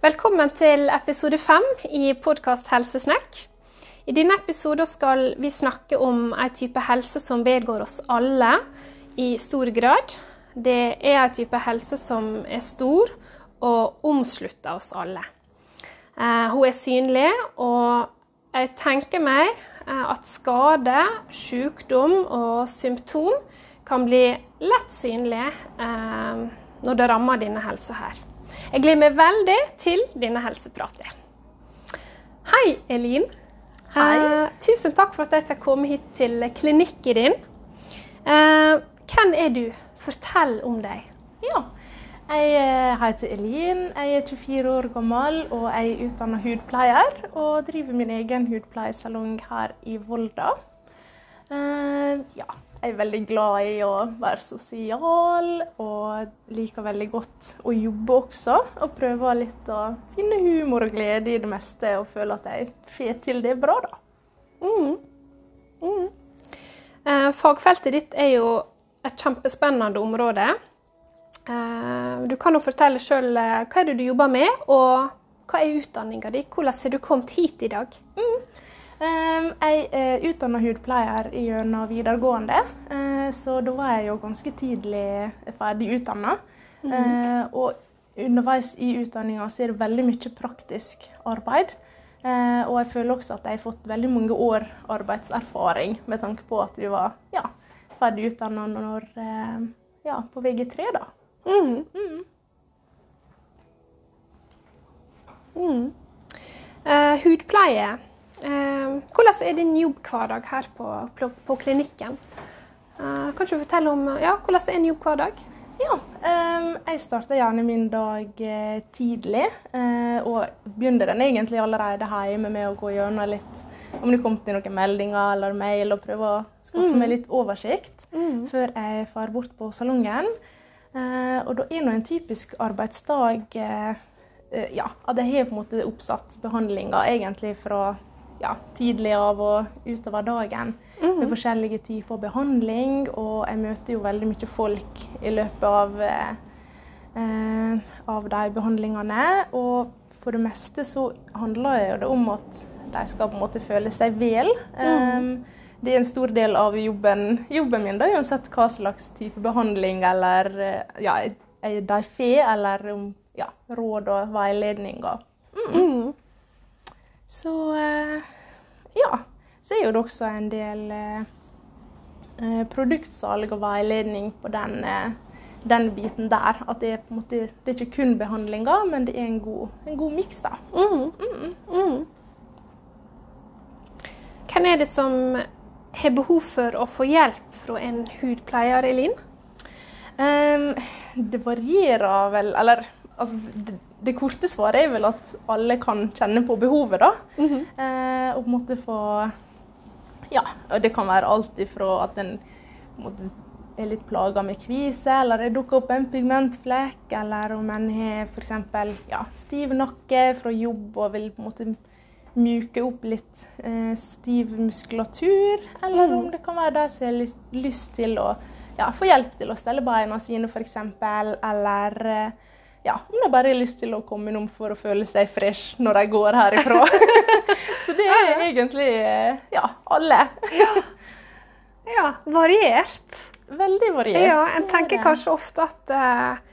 Velkommen til episode fem i podkast Helsesnekk. I denne episoden skal vi snakke om en type helse som vedgår oss alle i stor grad. Det er en type helse som er stor og omslutter oss alle. Eh, hun er synlig, og jeg tenker meg eh, at skade, sykdom og symptom kan bli lett synlig eh, når det rammer denne helsa her. Jeg gleder meg veldig til denne helsepraten. Hei, Elin. Hei. Eh, tusen takk for at jeg fikk komme hit til klinikken din. Eh, hvem er du? Fortell om deg. Ja. Jeg eh, heter Elin, jeg er 24 år gammel og jeg er utdanna hudpleier. Og driver min egen hudpleiesalong her i Volda. Eh, ja, jeg er veldig glad i å være sosial og liker veldig godt å jobbe også. Og prøver litt å finne humor og glede i det meste og føle at jeg får til det bra, da. Mm. Mm. Eh, fagfeltet ditt er jo et kjempespennende område. Eh, du kan jo fortelle sjøl hva er det du jobber med, og hva er utdanninga di? Hvordan har du kommet hit i dag? Um, jeg er utdanna hudpleier gjennom videregående, uh, så da var jeg jo ganske tidlig ferdig utdanna. Uh, og underveis i utdanninga så er det veldig mye praktisk arbeid. Uh, og jeg føler også at jeg har fått veldig mange år arbeidserfaring med tanke på at vi var ja, ferdig utdanna når ja, på VG3, da. Mm. Mm. Mm. Uh, hudpleie. Eh, hvordan er din jobbhverdag her på, på, på klinikken? Eh, kan du fortelle om ja, hvordan er en jobbhverdag? Ja, um, jeg starter gjerne min dag eh, tidlig. eh, og begynner den egentlig allerede hjemme med å gå gjennom litt om det kom til noen meldinger eller mail, og prøve å skaffe meg litt oversikt Mm. før jeg drar bort på salongen. Eh, og da er nå en typisk arbeidsdag ja, at jeg har på en måte oppsatt behandlinga egentlig fra ja, tidlig av og utover dagen med forskjellige typer behandling. Og jeg møter jo veldig mye folk i løpet av, eh, av de behandlingene. Og for det meste så handler det om at de skal på en måte føle seg vel. Um, det er en stor del av jobben, jobben min, da, uansett hva slags type behandling eller eh, ja, de får, eller ja, råd og veiledninger. Mm. Så eh, ja. Så er det også en del eh, eh, produktsalg og veiledning på den, eh, den biten der. At det er på en måte det er ikke kun behandlinger, men det er en god, en god miks, da. Mm. Mm. Hvem er det som har behov for å få hjelp fra en hudpleier, Elin? Um, det varierer vel Eller altså, det, det korte svaret er vel at alle kan kjenne på behovet, da. Eh, og på en måte få Ja, og det kan være alt ifra at en på måte er litt plaga med kvise, eller det dukker opp en pigmentflekk, eller om en har f.eks. Ja, stiv nakke fra jobb og vil på en måte mjuke opp litt eh, stiv muskulatur, eller om det kan være de som har lyst, lyst til å ja, få hjelp til å stelle beina sine f.eks., eller eh, ja, om de bare har lyst til å komme innom for å føle seg fresh når de går herifra. Så det er egentlig eh, ja, alle. Ja, variert. Veldig variert. Ja, en er tenker kanskje ofte at eh,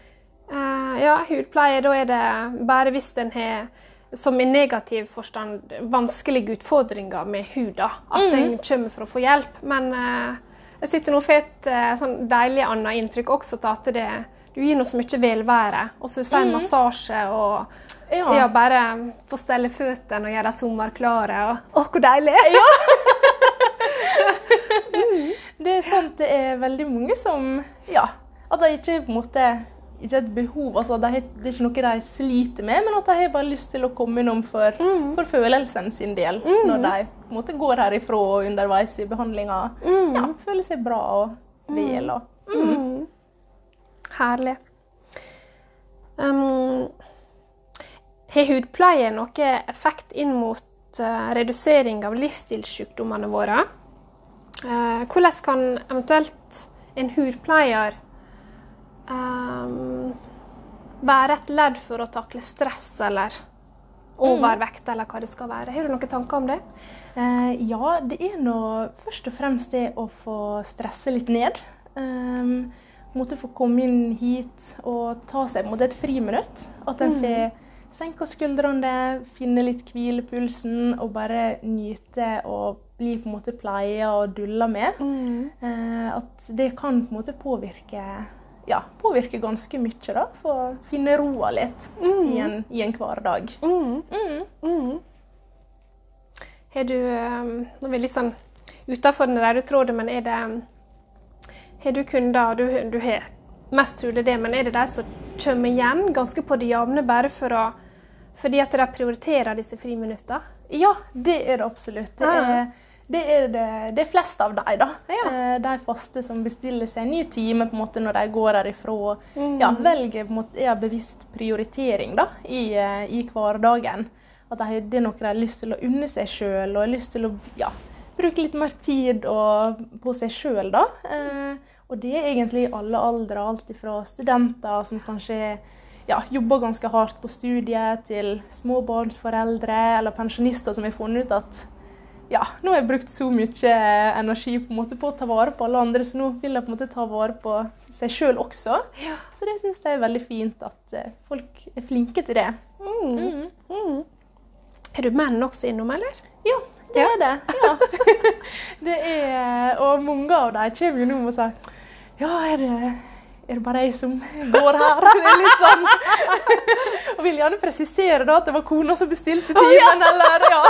ja, hudpleie, da er det bare hvis en har som i negativ forstand vanskelige utfordringer med huda, at mm. en kommer for å få hjelp. Men uh, jeg sitter nå og får et uh, sånn deilig annet inntrykk også til at det, du gir noe så mye velvære. Og så sier massasje og. Ja. ja, bare få stelle føttene og gjøre dem sommerklare. Og, å, hvor deilig! Det er sant, det er veldig mange som Ja, at de ikke på en måte ikke et behov, altså Det er ikke noe de sliter med, men at de har bare lyst til å komme innom for, for følelsen sin del. Når de på en måte går herifra og underveis i behandlinga. Ja, føler seg bra og vel. Og, Herlig. Um, har hudpleie noe effekt inn mot uh, redusering av livsstilssykdommene våre? Uh, hvordan kan eventuelt en hudpleier um, være et ledd for å takle stress eller overvekt, eller hva det skal være. Har du noen tanker om det? Eh, ja, det er nå først og fremst det å få stresse litt ned. Um, måtte få komme inn hit og ta seg måte et friminutt. At en får senke skuldrene, finne litt hvilepulsen og bare nyte og bli på en måte pleia og dulla med. Eh, at det kan på en måte påvirke ja, påvirke ganske mye, da. Få finne roa litt i, en, i en hverdag. Mm. Har du Nå er vi litt sånn utafor den røde tråden, men er det Har du kunder, du, du har mest trolig det, men er det de som kommer igjen ganske på det jevne bare for å, fordi at de prioriterer disse friminuttene? Ja, det er det absolutt. Det er, det er det, det er flest av dem, da. Ja. Eh, De faste som bestiller seg en ny time på en måte når de går herifra. Mm. Ja, velger på en måte ja, bevisst prioritering da, i, eh, i hverdagen. At de, det er noe de har lyst til å unne seg sjøl, og har lyst til å ja, bruke litt mer tid og, på seg sjøl. Eh, og det er egentlig i alle aldre, alt fra studenter som kanskje ja, jobber ganske hardt på studiet, til småbarnsforeldre eller pensjonister som har funnet ut at ja, nå har jeg brukt så mye energi på, en måte på å ta vare på alle andre, så nå vil jeg på en måte ta vare på seg sjøl også. Så det syns jeg er veldig fint at eh, folk er flinke til det. Mm. Har du menn også innom, eller? Ja, det er det. Ja. det er, og mange av dem kommer jo nå og sier Ja, er det, er det bare jeg som går her? Det er litt sånn. og vil gjerne presisere da at det var kona som bestilte timen, eller ja.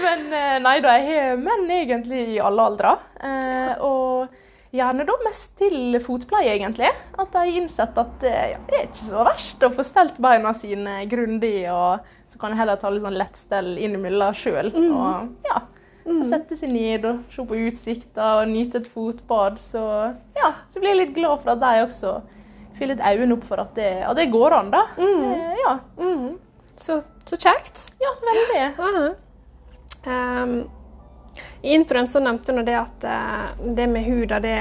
Men eh, nei da, jeg har menn egentlig i alle aldre. Eh, og gjerne da mest til fotpleie, egentlig. At de har innsett at eh, ja, det er ikke så verst å få stelt beina sine grundig, og så kan jeg heller ta litt sånn lettstell innimellom sjøl. Og ja, mm. sette seg ned og se på utsikta og nyte et fotbad. Så ja, så blir jeg litt glad for at de også får litt øynene opp for at det, at det går an, da. Eh, ja. Så, så kjekt. ja, veldig. Aha. Ehm, I introen så nevnte hun det at eh, det med huda, det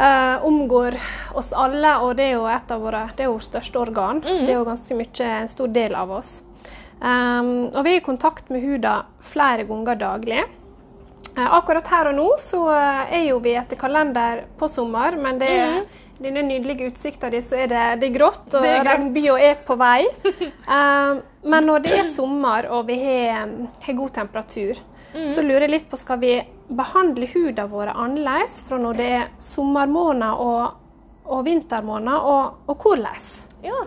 eh, omgår oss alle, og det er jo et av våre det er vårt største organ. Det er jo ganske mye, en stor del av oss. Um, og vi er i kontakt med huda flere ganger daglig. Eh, akkurat her og nå så eh, er jo vi etter kalender på sommer, men det er denne nydelige utsikta di, så er det, det er grått, og regnbua er på vei. Eh, men når det er sommer og vi har, har god temperatur, så lurer jeg litt på skal vi behandle huda vår annerledes fra når det er sommermåneder og, og vintermåneder, og, og hvordan? Ja,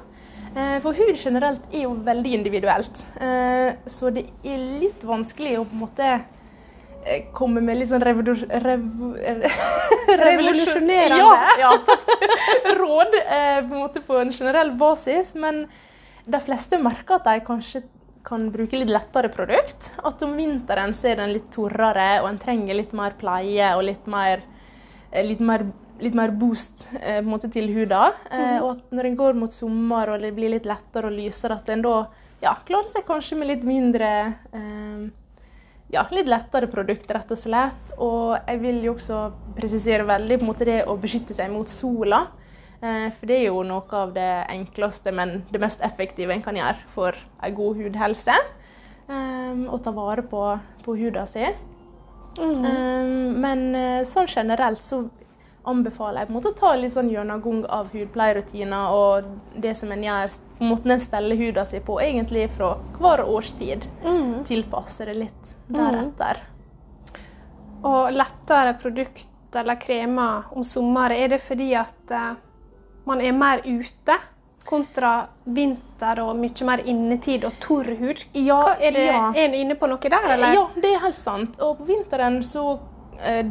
eh, for hud generelt er jo veldig individuelt. Eh, Så det er litt vanskelig å på en måte eh, komme med litt sånn revolusj... Revo, Revolusjonerende. Ja, ja, takk. Råd på en måte på en generell basis. Men de fleste merker at de kanskje kan bruke litt lettere produkt. At om vinteren så er den litt torrere, og en trenger litt mer pleie og litt mer eh, litt mer, litt mer boost eh, på en måte til huda. Eh, og at når en går mot sommer og det blir litt lettere og lysere, at en da ja, klarer seg kanskje med litt mindre eh, ja, litt lettere produkt, rett og slett. Og jeg vil jo også presisere veldig på en måte det å beskytte seg mot sola. Eh, For det er jo noe av det enkleste, men det mest effektive en kan gjøre for en god hudhelse. Eh, Å ta vare på, på huda si. Um, men eh, sånn generelt så anbefaler jeg på en måte å ta litt sånn gjennomgang av hudpleierutiner og det som en gjør, måten en steller huda si på, egentlig fra hver årstid. Tilpasse det litt deretter. Og lettere produkt eller kremer om sommeren, er det fordi at eh, man er mer ute kontra vinter og mye mer innetid og torr hud? Ja, er, det, ja. er du inne på noe der, eller? Ja, det er helt sant. Og på vinteren så eh,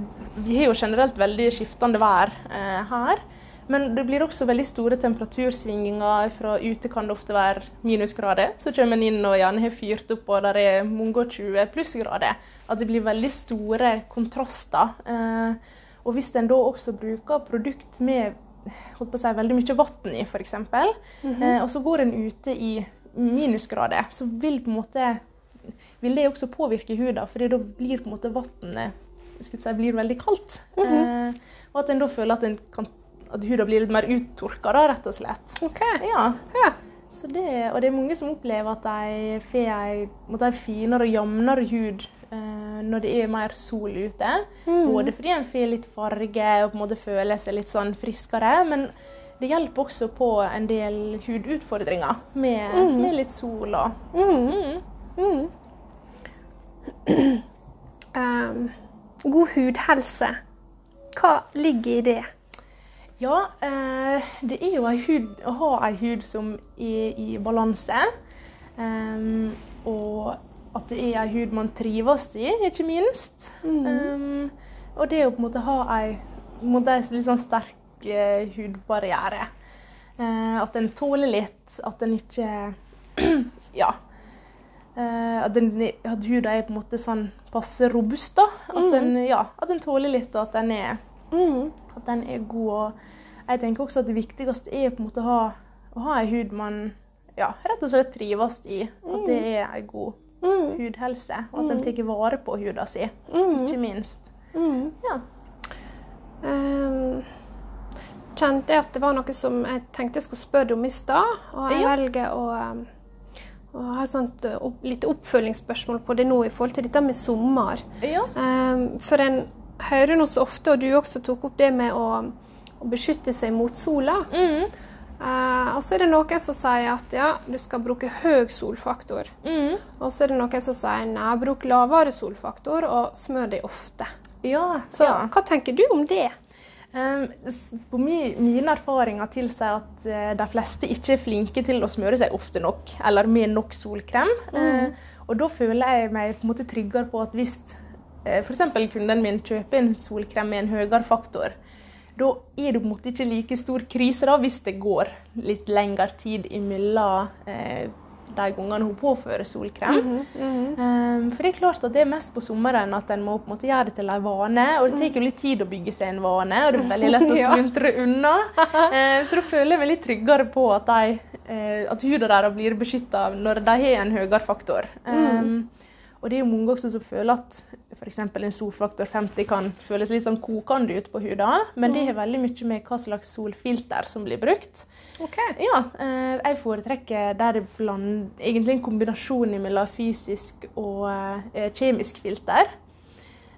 Vi har jo generelt veldig skiftende vær eh, her. Men det blir også veldig store temperatursvinginger. Fra ute kan det ofte være minusgrader. Så kommer en inn og gjerne har fyrt opp og der er mange og 20 plussgrader. At det blir veldig store kontraster. Eh, og hvis en da også bruker produkt med holdt på å si, veldig mye vann i, f.eks., eh, og så går en ute i minusgrader, så vil måte vil det også påvirke huden, for da blir på en måte vannet si, veldig kaldt. eh, og at en da føler at en kan at huden blir litt mer uttørka, rett og slett. OK. Ja, Ja. så det, og det er mange som opplever at de får ei finere og jevnere hud eh, når det er mer sol ute. Både fordi en får litt farge og på en måte føler seg litt sånn friskere, men det hjelper også på en del hudutfordringer med, med litt sol og Mm. mm. Um, god hudhelse. Hva ligger i det? Ja, eh, det er jo hud, å ha ei hud som er i balanse. Um, og at det er ei hud man trives i, ikke minst. Em, og det å på en måte ha en litt sånn sterk uh, hudbarriere. Uh, at den tåler litt, at den ikke Ja. Uh, at, den, at huden er på en måte sånn passe robust. da. At, den, ja, at den tåler litt, og at den er Mm. at den er god. Og jeg tenker også at det viktigste er på en måte å ha, å ha en hud man ja, rett og slett trives i. At det er en god Mm. Hudhelse, og at en tar vare på huda si, Mm. ikke minst. Mm. Ja. Um, kjente jeg at det var noe som jeg tenkte jeg skulle spørre om i stad, og jeg Ja. velger å, um, å ha et sånt uh, opp, litt oppfølgingsspørsmål på det nå i forhold til dette med sommer. ja. Um, for en hører nå så ofte, og du også tok opp det med å, å beskytte seg mot sola. Mm. Uh, og så er det noen som sier at ja, du skal bruke høy solfaktor. Mm. Og så er det noen som sier nei, bruk lavere solfaktor og smør deg ofte. Ja. Så ja. hva tenker du om det? Um, på mi, mine erfaringer tilsier at uh, de fleste ikke er flinke til å smøre seg ofte nok, eller med nok solkrem. Eh, og da føler jeg meg på en måte tryggere på at hvis uh, f.eks. kunden min kjøper en solkrem med en høyere faktor, da er det på en måte ikke like stor krise da, hvis det går litt lengre tid imellom eh, de gangene hun påfører solkrem. Um, for det er klart at det er mest på sommeren at en må på en måte gjøre det til en vane. Og det tar jo litt tid å bygge seg en vane, og det er veldig lett å sluntre unna. Uh, så da føler jeg meg litt tryggere på at, de, uh, at huden deres blir beskytta når de har en høyere faktor. Um, og det er jo mange også som føler at f.eks. en solfaktor 50 kan føles litt sånn kokende ut på huden. men det har veldig mye med hva slags solfilter som blir brukt. Ok. Ja, eh, jeg foretrekker der det bland, egentlig en kombinasjon mellom fysisk og eh, kjemisk filter.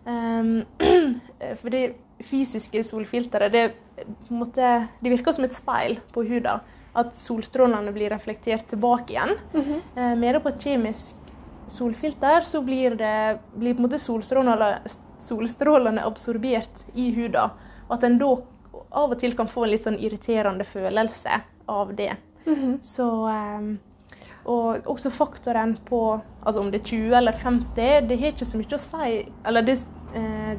Um, for det fysiske solfilteret det, måte, det virker som et speil på huden At solstrålene blir reflektert tilbake igjen. eh, mer på et kjemisk solfilter så blir, det, blir på en måte solstrålene, solstrålene absorbert i huda. Og at en da av og til kan få en litt sånn irriterende følelse av det. Så eh, Og også faktoren på altså om det er 20 eller 50, det har ikke så mye å si Eller det eh,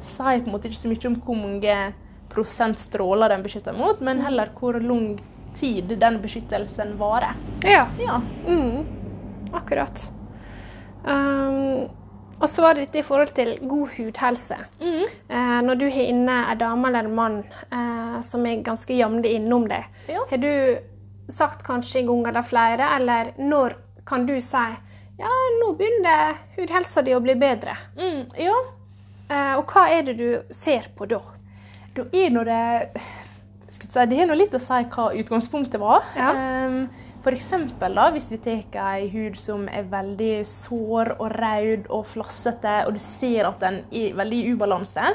sier på en måte ikke så mye om hvor mange prosent stråler den beskytter mot, men heller hvor lang tid den beskyttelsen varer. Ja. Ja. Mm. Akkurat. Um, og så var det dette i forhold til god hudhelse. Mm. Eh, når du har inne en dame eller en mann eh, som er ganske jevnlig innom deg, Ja. har du sagt kanskje en gang eller flere, eller når kan du si ja, nå begynner hudhelsa di å bli bedre? Mm, ja. Eh, og hva er det du ser på da? Da er nå det si, Det har nå litt å si hva utgangspunktet var. Ja. Um, for eksempel da, hvis vi tar ei hud som er veldig sår og rød og flassete, og du ser at den er veldig i ubalanse,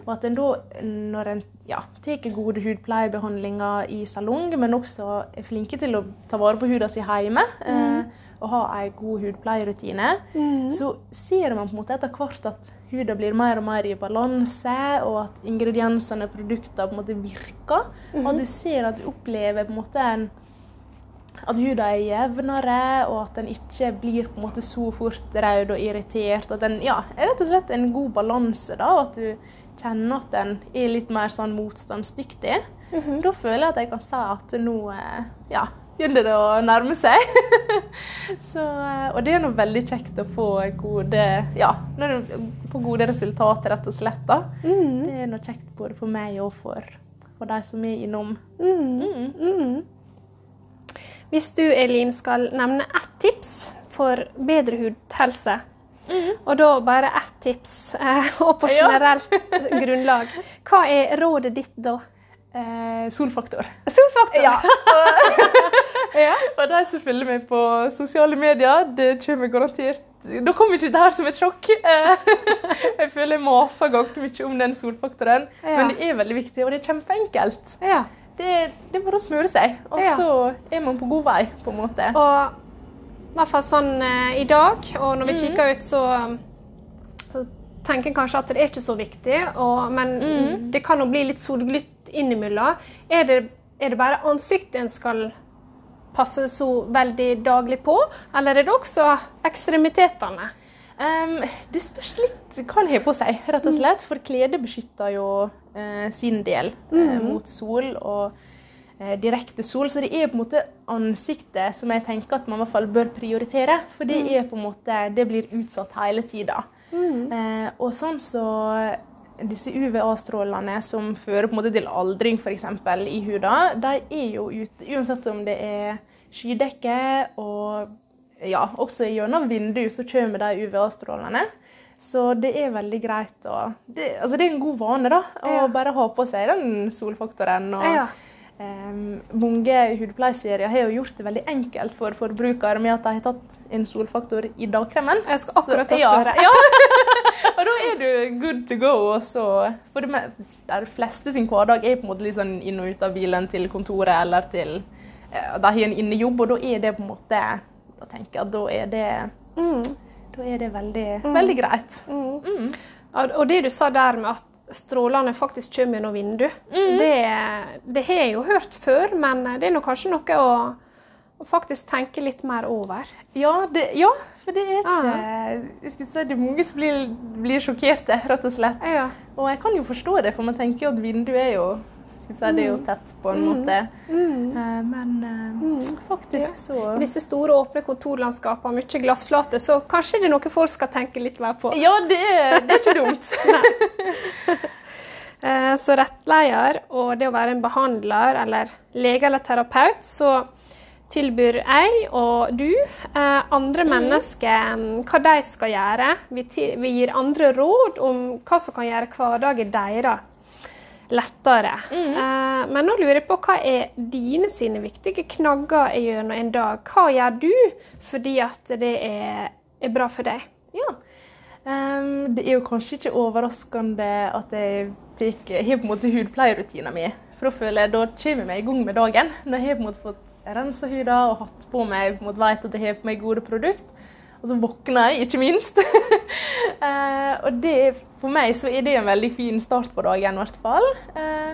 og at en da, når en ja, tar gode hudpleiebehandlinger i salong, men også er flinke til å ta vare på huden sin hjemme, eh, og ha en god hudpleierutine, så ser man på en måte etter hvert at huden blir mer og mer i balanse, og at ingrediensene og produktene på en måte virker. Og at du ser at du opplever på en måte en at huden er jevnere, og at den ikke blir på en måte så fort rød og irritert. At den ja, er rett og slett en god balanse, da, og at du kjenner at den er litt mer sånn motstandsdyktig. Da føler jeg at jeg kan si at nå eh, ja, begynner det å nærme seg. så, eh, og det er noe veldig kjekt å få gode, ja, får gode resultater, rett og slett. da. Det er noe kjekt både for meg og for, for de som er innom. Mm. Hvis du, Elin, skal nevne ett tips for bedre hudhelse, og da bare ett tips, eh, og på Ja. generelt grunnlag, hva er rådet ditt da? Eh, solfaktor. Solfaktor! Ja. Ja. Og de som følger meg på sosiale medier, det kommer garantert Da kommer ikke dette her som et sjokk. Eh, Jeg føler jeg maser ganske mye om den solfaktoren, Ja. men det er veldig viktig, og det er kjempeenkelt. ja. Det, det er bare å smøre seg, og Ja. så er man på god vei, på en måte. Og i hvert fall sånn eh, i dag, og når vi mm. kikker ut, så, så tenker en kanskje at det er ikke så viktig, og, men mm. det kan jo bli litt solglytt innimellom. Er det, er det bare ansiktet en skal passe så veldig daglig på, eller er det også ekstremitetene? Um, det spørs litt hva en har på seg, rett og slett. For klede beskytter jo sin del eh, mot sol og eh, direkte sol. Så det er på en måte ansiktet som jeg tenker at man i hvert fall bør prioritere. For det er på en måte, det blir utsatt hele tida. Eh, og sånn så disse UVA-strålene som fører på en måte til aldring f.eks. i huda, de er jo ute uansett om det er skydekke og ja, også gjennom vinduet så kommer de UVA-strålene. Så det er veldig greit å det, Altså det er en god vane, da, å Ja. bare ha på seg den solfaktoren. Og Ja. Um, mange hudpleieserier har jo gjort det veldig enkelt for forbrukere med at de har tatt en solfaktor i dagkremen. Jeg skal akkurat ta spørre. Ja, og da er du good to go. Og så, for det me- de fleste sin hverdag er på en måte litt sånn inn og ut av bilen til kontoret eller til uh, De har en innejobb, og da er det på en måte Da tenker jeg at da er det, Mm. Da er det veldig, veldig greit. Mm. Mm. Og det du sa der med at strålene faktisk kommer gjennom vindu, Mm. det, det har jeg jo hørt før, men det er nå kanskje noe å, å faktisk tenke litt mer over. Ja, det, ja, for det er ikke jeg skulle si, Det er mange som blir, blir sjokkerte, rett og slett. Ja. Og jeg kan jo forstå det, for man tenker jo at vinduet er jo skal er det er jo tett på en måte. Mm. Eh, Men eh, faktisk så Disse store, åpne kontorlandskapene, mye glassflate, så kanskje det er noe folk skal tenke litt mer på. Ja, det det er ikke dumt. Eh, Så rettleier og det å være en behandler eller lege eller terapeut, så tilbyr jeg og du eh, andre mennesker mm, hva de skal gjøre. Vi, vi gir andre råd om hva som kan gjøre hverdagen deres lettere. Eh, Men nå lurer jeg på hva er dine sine viktige knagger gjennom en dag? Hva gjør du fordi at det er, er bra for deg? Ja. um, det er jo kanskje ikke overraskende at jeg fikk, jeg har på en måte hudpleierutinen min. For da føler jeg, da kommer jeg meg i gang med dagen. Når jeg har på en måte fått rensa huden og hatt på meg, på en måte vet at jeg har på meg gode produkt. Og så våkner jeg, ikke minst. Eh, og det, for meg så er det en veldig fin start på dagen, i hvert fall. Eh,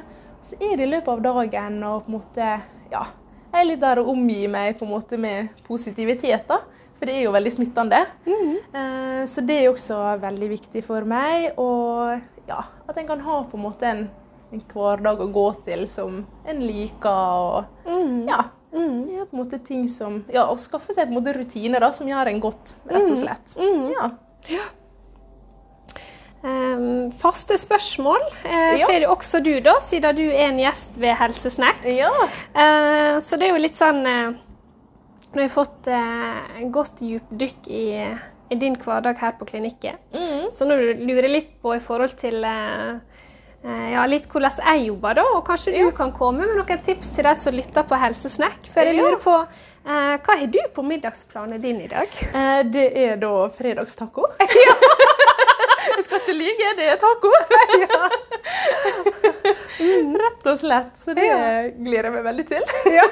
så er det i løpet av dagen og på en måte Ja. Jeg er litt der og omgir meg på en måte med positivitet, da. For det er jo veldig smittende. Eh, Så det er også veldig viktig for meg. Og ja, at en kan ha på en måte en, en hverdag å gå til som en liker. Og ja, det er på en måte ting som Ja, å skaffe seg på en måte rutiner da, som gjør en godt, rett og slett. Ja. Um, faste spørsmål uh, Ja. får også du, da, siden du er en gjest ved Helsesnekk. ja. Uh, så det er jo litt sånn uh, Nå har jeg fått uh, godt dypdykk i, i din hverdag her på klinikken. Mm. Så nå lurer jeg litt på i forhold til eh, ja, litt hvordan jeg jobber, da. Og kanskje du kan komme med noen tips til de som lytter på Helsesnekk. For jeg lurer på eh, hva har du på middagsplanen din i dag? Eh, Det er da fredagstaco. Jeg skal ikke lyge, det er taco. Rett og slett. Så det Ja. gleder jeg meg veldig til. Ja.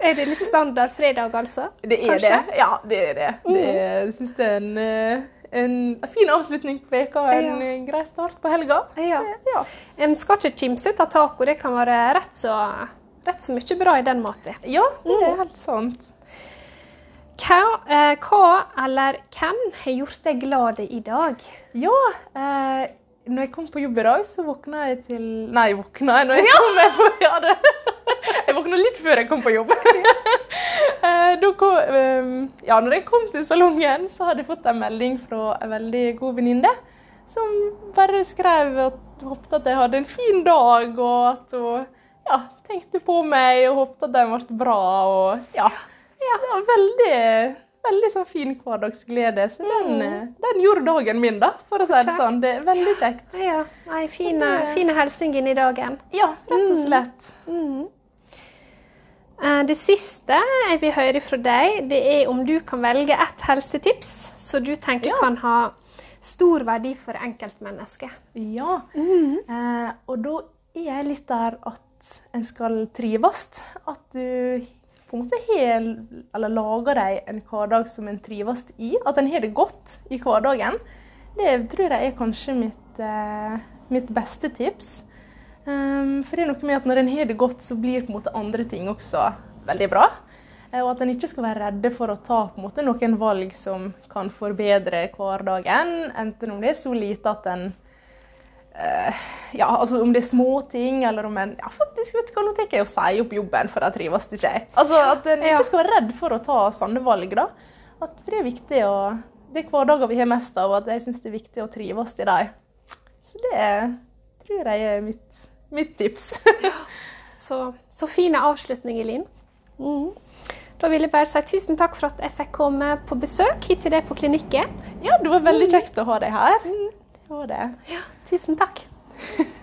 Er det litt standard fredag, altså? Det er Kanskje? det. Ja, det er det. det er, jeg syns det er en, eh, en fin avslutning på veka og en Ja. eh, grei start på helga. Ja. Ja. En skal ikke kimse av taco. Det kan være rett så, rett så mye bra i den maten. ja, det er helt sant. Hva, eh, hva eller hvem har gjort deg glad i dag? Ja, eh, når jeg kom på jobb i dag, så våkna jeg til Nei, våkna jeg når jeg kom med på, ja, det. Jeg våkna litt før jeg kom på jobb. Eh, kom, eh, ja, når jeg kom til salongen, så hadde jeg fått en melding fra en veldig god venninne som bare skrev at håpte at jeg hadde en fin dag, og at hun ja, tenkte på meg og håpte at den ble bra. Og, ja. Så det var veldig, veldig sånn fin hverdagsglede. Så den, mm. den gjorde dagen min, da, for å si det sånn. Det er veldig kjekt. Ja, ei fine, fine hilsen inn i dagen. Ja, rett og slett. Eh, Det siste jeg vil høre fra deg, det er om du kan velge ett helsetips som du tenker Ja. kan ha stor verdi for enkeltmennesket. Ja. Eh, og da er jeg litt der at en skal trives. At du på en måte hel, eller lager deg en hverdag som en trives i. At en har det godt i hverdagen. Det tror jeg er kanskje mitt, eh, mitt beste tips. Um, for det er noe med at når en har det godt, så blir på en måte andre ting også veldig bra. Eh, Og at en ikke skal være redde for å ta på en måte noen valg som kan forbedre hverdagen. Enten om det er så lite at en uh, Ja, altså om det er små ting, eller om en Ja, faktisk, vet du hva, nå tenker jeg å si opp jobben, for jeg trives ikke. Altså at en ikke skal være redd for å ta sånne valg, da. At det er viktig å Det er hverdager vi har mest av, og at jeg syns det er viktig å trives i dem. Så det tror jeg er mitt, mitt tips. Så, så fine avslutninger, Linn. Mm. Da vil jeg bare si tusen takk for at jeg fikk komme på besøk hit til deg på klinikken. ja, det var veldig kjekt å ha deg her. Det var det. Ja, tusen takk.